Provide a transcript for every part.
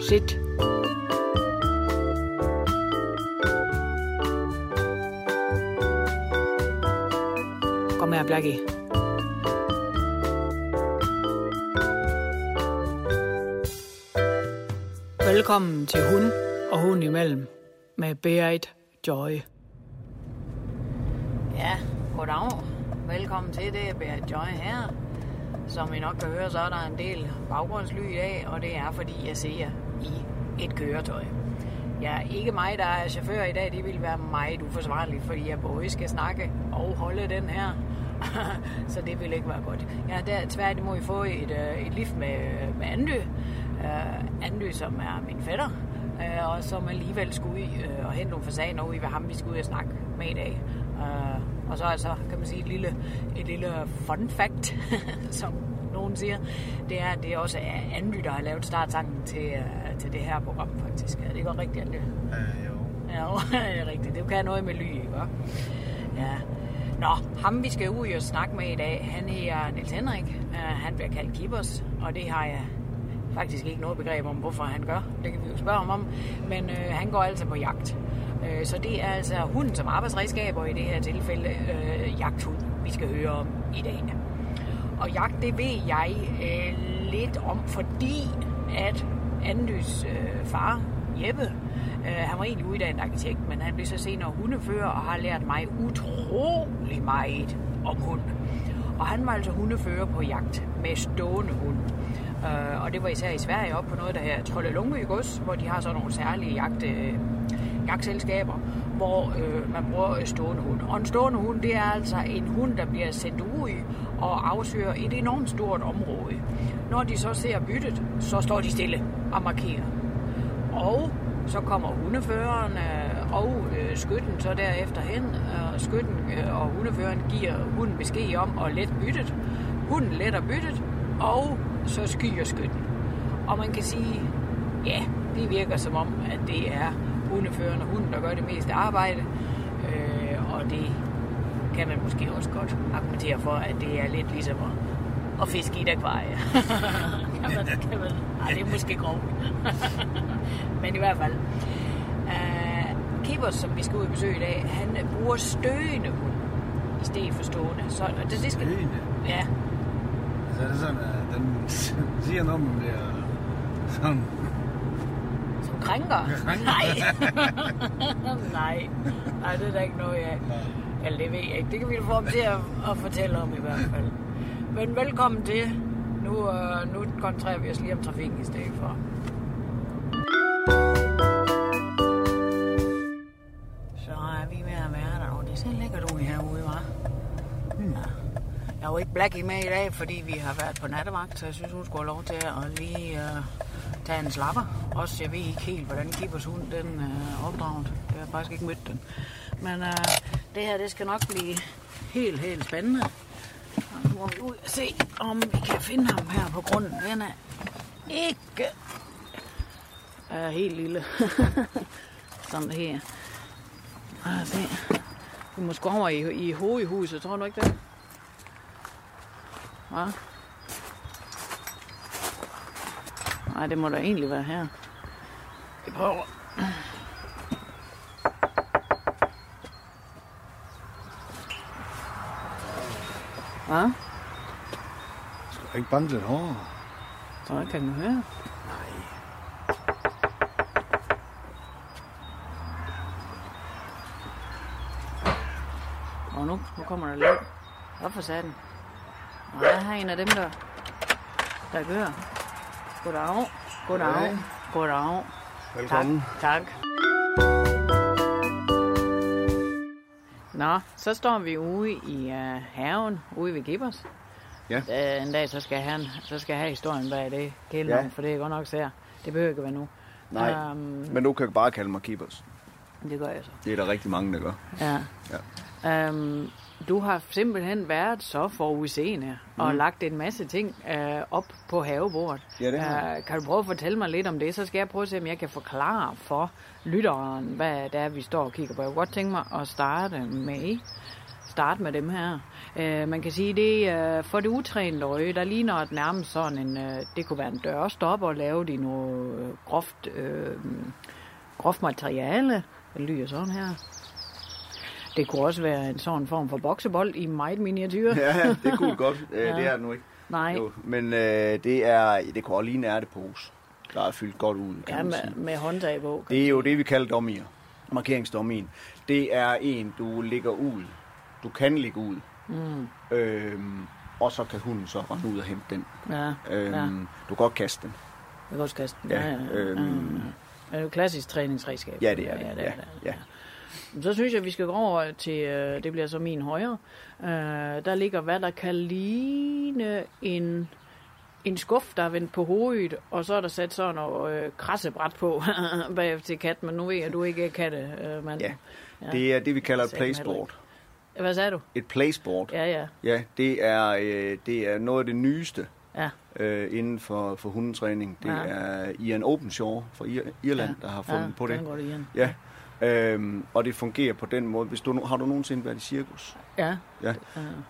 Sit. Kom her, Blackie. Velkommen til Hun og Hun imellem med Berit Joy. Ja, goddag. Velkommen til det, Berit Joy her. Som I nok kan høre, så er der en del baggrundslyd i dag, og det er fordi, jeg ser i et køretøj. Ja, ikke mig, der er chauffør i dag, det vil være meget uforsvarligt, fordi jeg både skal snakke og holde den her. så det vil ikke være godt. Jeg har der tværtimod fået et, øh, et lift med, med Andy. Uh, øh, Andy, som er min fætter, uh, og som alligevel skulle ud uh, og hente nogle fasaner ude ved ham, vi skulle ud og snakke med i dag. Uh, og så altså, kan man sige, et lille, et lille fun fact, som nogen siger, det er, at det også er Andy, der har lavet startsangen til, uh, til det her program, faktisk. Er det ikke rigtigt, Andy? Ja, jo. Ja, det er rigtigt. Det kan noget med ly, ikke? Ja. Nå, ham vi skal ud og snakke med i dag, han er Niels Henrik. Uh, han bliver kaldt Kibers, og det har jeg faktisk ikke noget begreb om, hvorfor han gør. Det kan vi jo spørge ham om. Men øh, han går altså på jagt. Øh, så det er altså hunden som arbejdsredskab, og i det her tilfælde øh, jagthund, vi skal høre om i dag. Og jagt, det ved jeg øh, lidt om, fordi at Andys øh, far, Jeppe, øh, han var egentlig uddannet arkitekt, men han blev så senere hundefører og har lært mig utrolig meget om hund. Og han var altså hundefører på jagt med stående hund. Øh, og det var især i Sverige op på noget, der her Trolle i Gods, hvor de har sådan nogle særlige jagt, øh, jagtselskaber, hvor øh, man bruger stående hund. Og en stående hund, det er altså en hund, der bliver sendt ud og afsøger et enormt stort område. Når de så ser byttet, så står de stille og markerer. Og så kommer hundeføreren øh, og øh, skytten så derefter hen. Skytten øh, og hundeføreren giver hunden besked om at lette byttet. Hunden letter byttet, og så skyer skytten. Og man kan sige, ja, det virker som om, at det er hundeføreren og hunden, der gør det meste arbejde. Øh, og det kan man måske også godt argumentere for, at det er lidt ligesom at, at fiske i et akvarie. kan man, kan man, ej, det er måske groft. Men i hvert fald. Uh, Kibers, som vi skal ud og besøge i dag, han bruger støende hund i stedet for stående. Så det, det skal, Støende? Ja, Så er det sådan, at den siger noget, man bliver sådan... som krænker. Krænker. Nej. Nej. Nej, det er der ikke noget af. Eller det ved jeg ikke. Det kan vi få ham til at, at fortælle om i hvert fald. Men velkommen til. Nu, uh, nu koncentrerer vi os lige om trafikken i stedet for. Så er vi ved at være der, og det ser lækkert ud herude, hva'? Hmm. Ja. Jeg er jo ikke Blackie med i dag, fordi vi har været på nattevagt, så jeg synes, hun skulle have lov til at lige uh, tage en slapper. Også jeg ved ikke helt, hvordan Kibers hund den uh, opdraget. Jeg har faktisk ikke mødt den. Men uh, det her, det skal nok blive helt, helt spændende. Og nu må vi ud og se, om vi kan finde ham her på grunden. Den er ikke er helt lille. Sådan her. Lad se. Vi må sgu over i, i hovedhuset, tror du ikke det? Hva? Nej, det må da egentlig være her. Vi prøver. Hvad? Skal du ikke banke lidt hårdere? Jeg kan du høre. Nej. Og nu, nu kommer der lidt. Hvad for satan? Og jeg har en af dem, der, der gør. Goddag. Goddag. Goddag. Goddag. Velkommen. Tak. tak. Nå, så står vi ude i uh, haven, ude ved Gibbers. Ja. Uh, en dag, så skal, han, så skal jeg have historien bag det kælenavn, Ja. for det er godt nok sær. Det behøver ikke være nu. Nej, Um, men du kan bare kalde mig Keepers. det gør jeg så. Det er der rigtig mange, der gør. Ja. ja. Um, du har simpelthen været så forudseende mm. og lagt en masse ting uh, op på havebordet. Ja, det har. Uh, kan du prøve at fortælle mig lidt om det? Så skal jeg prøve at se, om jeg kan forklare for lytteren, hvad det er, vi står og kigger på. Jeg kunne godt tænke mig at starte med, starte med dem her. Øh, man kan sige, det er for det utrænede øje, der ligner et nærmest sådan en, øh, det kunne være en dørstop og lave det i noget øh, groft, øh, groft materiale. Det lyder sådan her. Det kunne også være en sådan form for boksebold i meget miniatyr. Ja, det kunne godt. Øh, Ja. Det er det nu ikke. Nej, Jo, men øh, det er, det kunne også lige en ærtepose, der er fyldt godt ud, kan ja, med, med håndtag på. Det er jo det, vi kalder dommier. Markeringsdommien. Det er en, du ligger ud. Du kan ligge ud. Mm, Øhm, og så kan hunden så rende ud og hente den. ja, Øhm, Ja. Du kan godt kaste den. jeg kan også kaste den. Ja, Ja, ja, ja. øhm, Det er jo klassisk træningsredskab. Ja, det er det. Ja, det, Ja, er det. ja. Så synes jeg, vi skal gå over til, øh, det bliver så min højre. Øh, der ligger, hvad der kan ligne en, en skuff, der er vendt på hovedet, og så er der sat sådan noget øh, krassebræt på bagefter til kat, men nu ved jeg, at du ikke er katte, øh, mand. Ja. Det er det, vi kalder et playsport. Hvad sagde du? Et playsport. Ja, ja, Ja, det er, øh, det er noget af det nyeste ja. øh, inden for, for hundetræning. Det Ja. er Ian Openshaw fra Ir- Irland, der har fundet ja, på det. den går det igen. Ja, øhm, og det fungerer på den måde. Hvis du, har du nogensinde været i cirkus? Ja, Ja.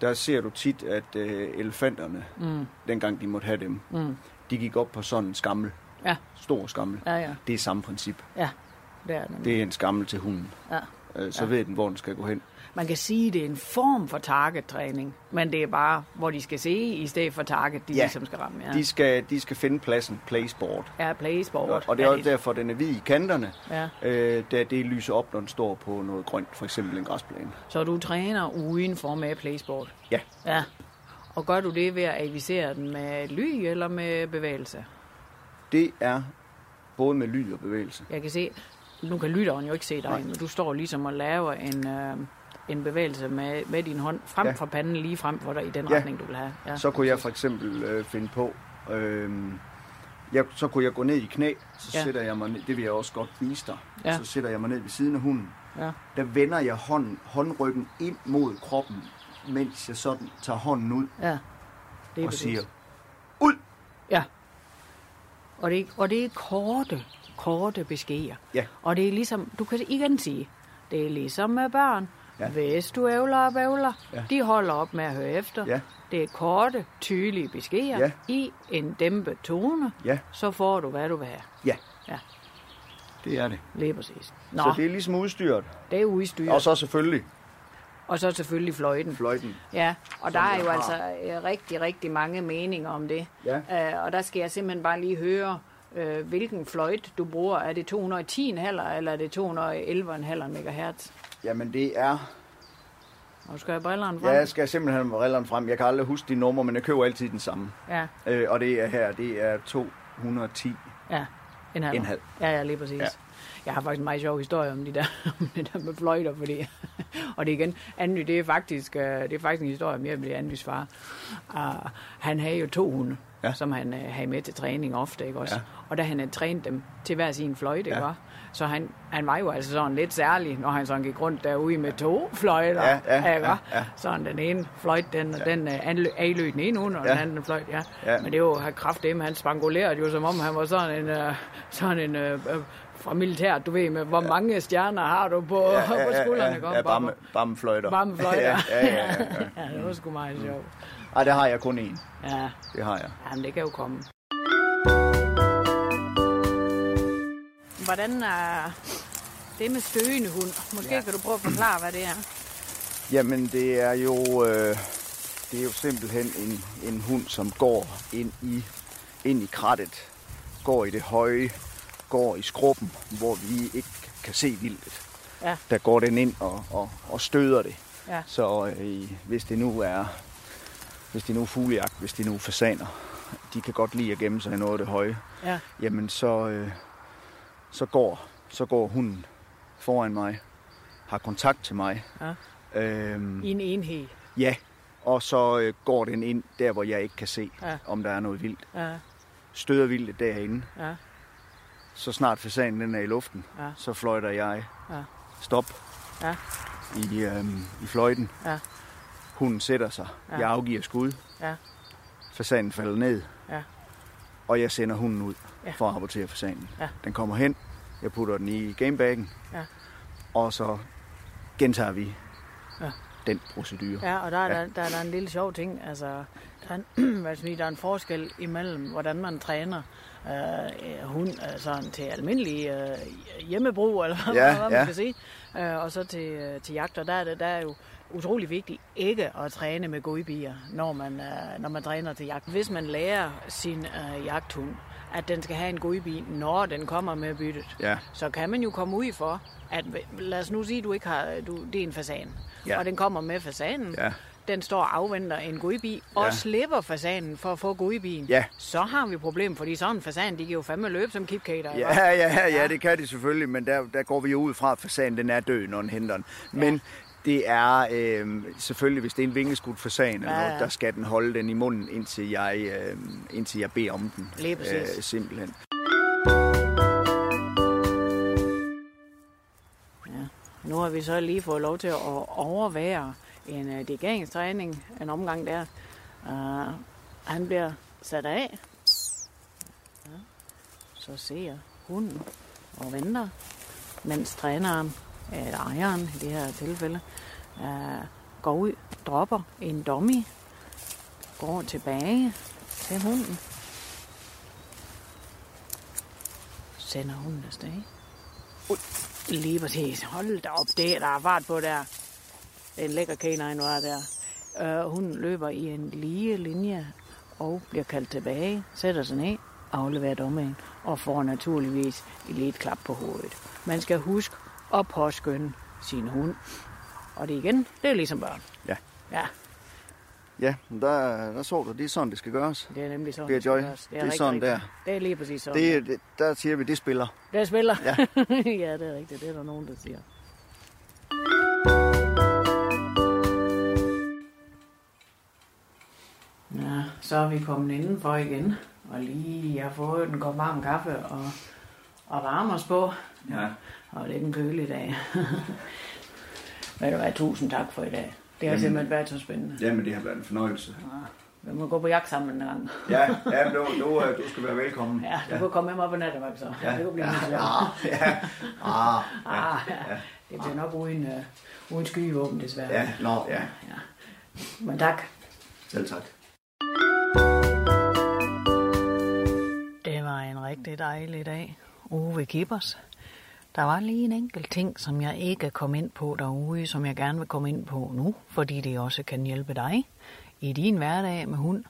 Der ser du tit, at øh, elefanterne, Mm, dengang de måtte have dem, mm. de gik op på sådan en skammel. Ja. Stor skammel. ja, ja, Det er samme princip. ja. Det er. Det er en skammel til hunden. Ja. Øh, så Ja. ved den, hvor den skal gå hen. Man kan sige, at det er en form for target-træning, men det er bare, hvor de skal se, i stedet for target, de Ja. ligesom skal ramme. Ja, De, skal, de skal finde pladsen, playsport. ja playsport. Og, og det er ja, også derfor, den er hvid i kanterne, Ja. øh, da det lyser op, når den står på noget grønt, for eksempel en græsplæne. Så du træner udenfor med playsport? Ja. Ja. Og gør du det ved at avisere den med ly eller med bevægelse? Det er både med lyd og bevægelse. Jeg kan se, nu kan lytteren jo ikke se dig, men du står ligesom og laver en, øh, en bevægelse med, med din hånd frem Ja. fra panden lige frem for dig i den Ja. retning, du vil have. Ja. Så kunne jeg for eksempel øh, finde på, øh, jeg, så kunne jeg gå ned i knæ, så Ja. ja. sætter jeg mig ned, det vil jeg også godt vise dig, Ja. så sætter jeg mig ned ved siden af hunden. Ja. Der vender jeg hånden, håndryggen ind mod kroppen, mens jeg sådan tager hånden ud ja. Det er og præcis. siger, ud! Ja. Og det, er- og det er korte, korte beskeder. Ja. Og det er ligesom, du kan igen sige, det er ligesom med børn. Ja. Hvis du ævler og bævler. Ja. de holder op med at høre efter. Ja. Det er korte, tydelige beskeder Ja. i en dæmpet tone. Ja, Så får du, hvad du vil have. ja. Ja. Det er det. Lige præcis. Nå, Så det er ligesom udstyret. det er udstyret. Og så selvfølgelig Og så selvfølgelig fløjten. fløjten. Ja, og der er jo har. altså øh, rigtig, rigtig mange meninger om det. Ja. Øh, og der skal jeg simpelthen bare lige høre, øh, hvilken fløjt du bruger. Er det 210 halver, eller er det 211,5 MHz? Jamen det er... Nu skal jeg brillerne frem. Ja, jeg skal simpelthen have brillerne frem. Jeg kan aldrig huske de numre, men jeg køber altid den samme. Ja, Øh, og det er her, det er 210 ja. En halv. en halv. Ja, ja, lige præcis. Ja. Jeg har faktisk en meget sjov historie om, de der, om det der med fløjter, fordi... og det igen, Andy, det er faktisk, øh, det er faktisk en historie om, jeg blev Andys far. Uh, han havde jo to hunde, ja. Som han uh, havde med til træning ofte, ikke også? Ja. Og da han havde trænet dem til hver sin fløjte, ikke Ja. også? Så han, han var jo altså sådan lidt særlig, når han sådan gik rundt derude med to fløjter. Ja, ja, ikke ja, ja. Sådan den ene fløjt, den, ja. den anløb, anløb den ene hund, og ja. den anden fløjt, ja. ja. Men det var jo kraft dem, han spangulerede jo, som om han var sådan en, sådan en uh, fra militæret, du ved, med hvor ja. mange stjerner har du på, ja, ja, på skuldrene? ja, kom, ja, bamme, bammefløjter. Bammefløjter. ja, ja, ja, ja, ja. ja, det var sgu meget sjovt. Ej, det har jeg kun én. Ja, Det har jeg. jamen det kan jo komme. Hvordan er det med støgende hund? Måske ja. Ja. kan du prøve at forklare, hvad det er. Jamen, det er jo, øh, det er jo simpelthen en, en hund, som går ind i, ind i krattet, går i det høje, går i skruppen, hvor vi ikke kan se vildt. Ja. Der går den ind og, og, og støder det. Ja. Så øh, hvis det nu er hvis det nu er fuglejagt, hvis det nu er fasaner, de kan godt lide at gemme sig i noget af det høje, Ja, jamen så, øh, så, går, så går hunden foran mig, har kontakt til mig. Ja. Øhm, i en enhed. Ja, og så øh, går den ind der, hvor jeg ikke kan se, Ja. om der er noget vildt. Ja, Støder vildt derinde. ja, Så snart fasanen den er i luften, Ja. så fløjter jeg Ja. stop Ja. i, øhm, i fløjten. Ja. Hunden sætter sig. Ja. Jeg afgiver skud. Ja. Fasanen falder ned. Ja. Og jeg sender hunden ud Ja. for at rapportere fasanen. Ja. Den kommer hen. Jeg putter den i gamebaggen. Ja. Og så gentager vi Ja. den procedure. Ja, og der er, Ja. der, der, er der en lille sjov ting. Altså, der er en, der er en forskel imellem, hvordan man træner øh, hund øh, sådan til almindelig øh, hjemmebrug, eller hvad, Ja, hvad man ja. skal sige, øh, og så til, øh, til jagt. Og der er det der er jo utrolig vigtigt ikke at træne med godbier, når man, øh, når man træner til jagt. Hvis man lærer sin øh, jagthund, at den skal have en godbi, når den kommer med byttet, Ja. så kan man jo komme ud for, at lad os nu sige, du ikke har, du, det er en fasan, Ja. og den kommer med fasanen, Ja. Den står og afventer en godbi, og Ja. slipper fasanen for at få godbien, Ja. så har vi et problem, fordi sådan en fasan, de kan jo fandme løbe som kipkater. ikke? Ja, ja, ja, det kan de selvfølgelig, men der, der går vi jo ud fra, at fasanen den er død, når den henter den. Men det er øh, selvfølgelig, hvis det er en vingeskudt fasan, Ja, ja. der skal den holde den i munden, indtil jeg, øh, indtil jeg beder om den. Lige præcis. simpelthen. Nu har vi så lige fået lov til at overvære en øh, uh, dirigeringstræning, en omgang der. Uh, han bliver sat af. Ja. Så ser hunden og venter, mens træneren, eller ejeren i det her tilfælde, uh, går ud, dropper en dummy, går tilbage til hunden, sender hunden afsted. Lige præcis. Hold da op, det er der er fart på der. Det er en lækker canine, var der. Uh, hun løber i en lige linje og bliver kaldt tilbage, sætter sig ned, afleverer dommen og får naturligvis et lille klap på hovedet. Man skal huske at påskynde sin hund. Og det igen, det er ligesom børn. Ja. Ja, Ja, der, der så du, det er sådan, det skal gøres. det er nemlig sådan. Det Joy, gøres. det er rigtig, sådan rigtig. der. Det er lige præcis sådan. Det, det, der siger vi, det spiller. Det spiller. Ja. ja, det er rigtigt. Det er der nogen, der siger. Ja, så er vi kommet indenfor igen, og lige har fået en kop varm kaffe og, og varme os på. Ja. Og det er en kølig dag. Ved du hvad, tusind tak for i dag. Det har Jamen. simpelthen været så spændende. Jamen, det har været en fornøjelse. Vi må gå på jagt sammen en gang. Ja, ja du, du, øh, du skal være velkommen. Ja, du kan komme med mig på nattevagt så. Ja, Det kunne blive ja, lidt sjovt. ja, ja. Ah, ja, Ah, ja. Det bliver nok uden, uh, uden skyvåben, desværre. ja, nå, ja. ja. Men tak. Selv tak. Rigtig dejlig dag Ove Gibbers. Der var lige en enkelt ting, som jeg ikke kom ind på derude, som jeg gerne vil komme ind på nu, fordi det også kan hjælpe dig i din hverdag med hund.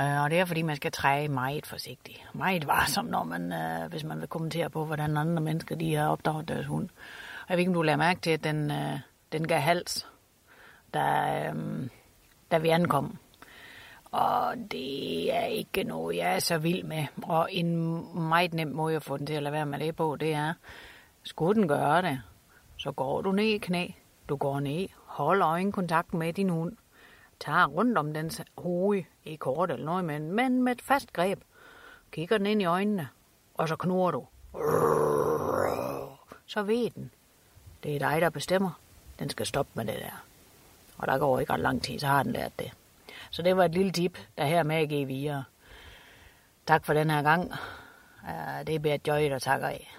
Øh, og det er, fordi man skal træde meget forsigtigt. Meget varsom, når man, øh, hvis man vil kommentere på, hvordan andre mennesker de har opdraget deres hund. Og jeg ved ikke, om du lader mærke til, at den, øh, den gav hals, da, øh, da vi ankom. Og det er ikke noget, jeg er så vild med. Og en meget nem måde at få den til at lade være med det på, det er, skulle den gøre det, så går du ned i knæ. Du går ned, holder øjenkontakt med din hund. Tager rundt om dens hoved, ikke kort eller noget, men, men med et fast greb. Kigger den ind i øjnene, og så knurrer du. Så ved den. Det er dig, der bestemmer. Den skal stoppe med det der. Og der går ikke ret lang tid, så har den lært det. Så det var et lille tip, der her med at give videre. Tak for den her gang. Det er Bert Joy, der takker af.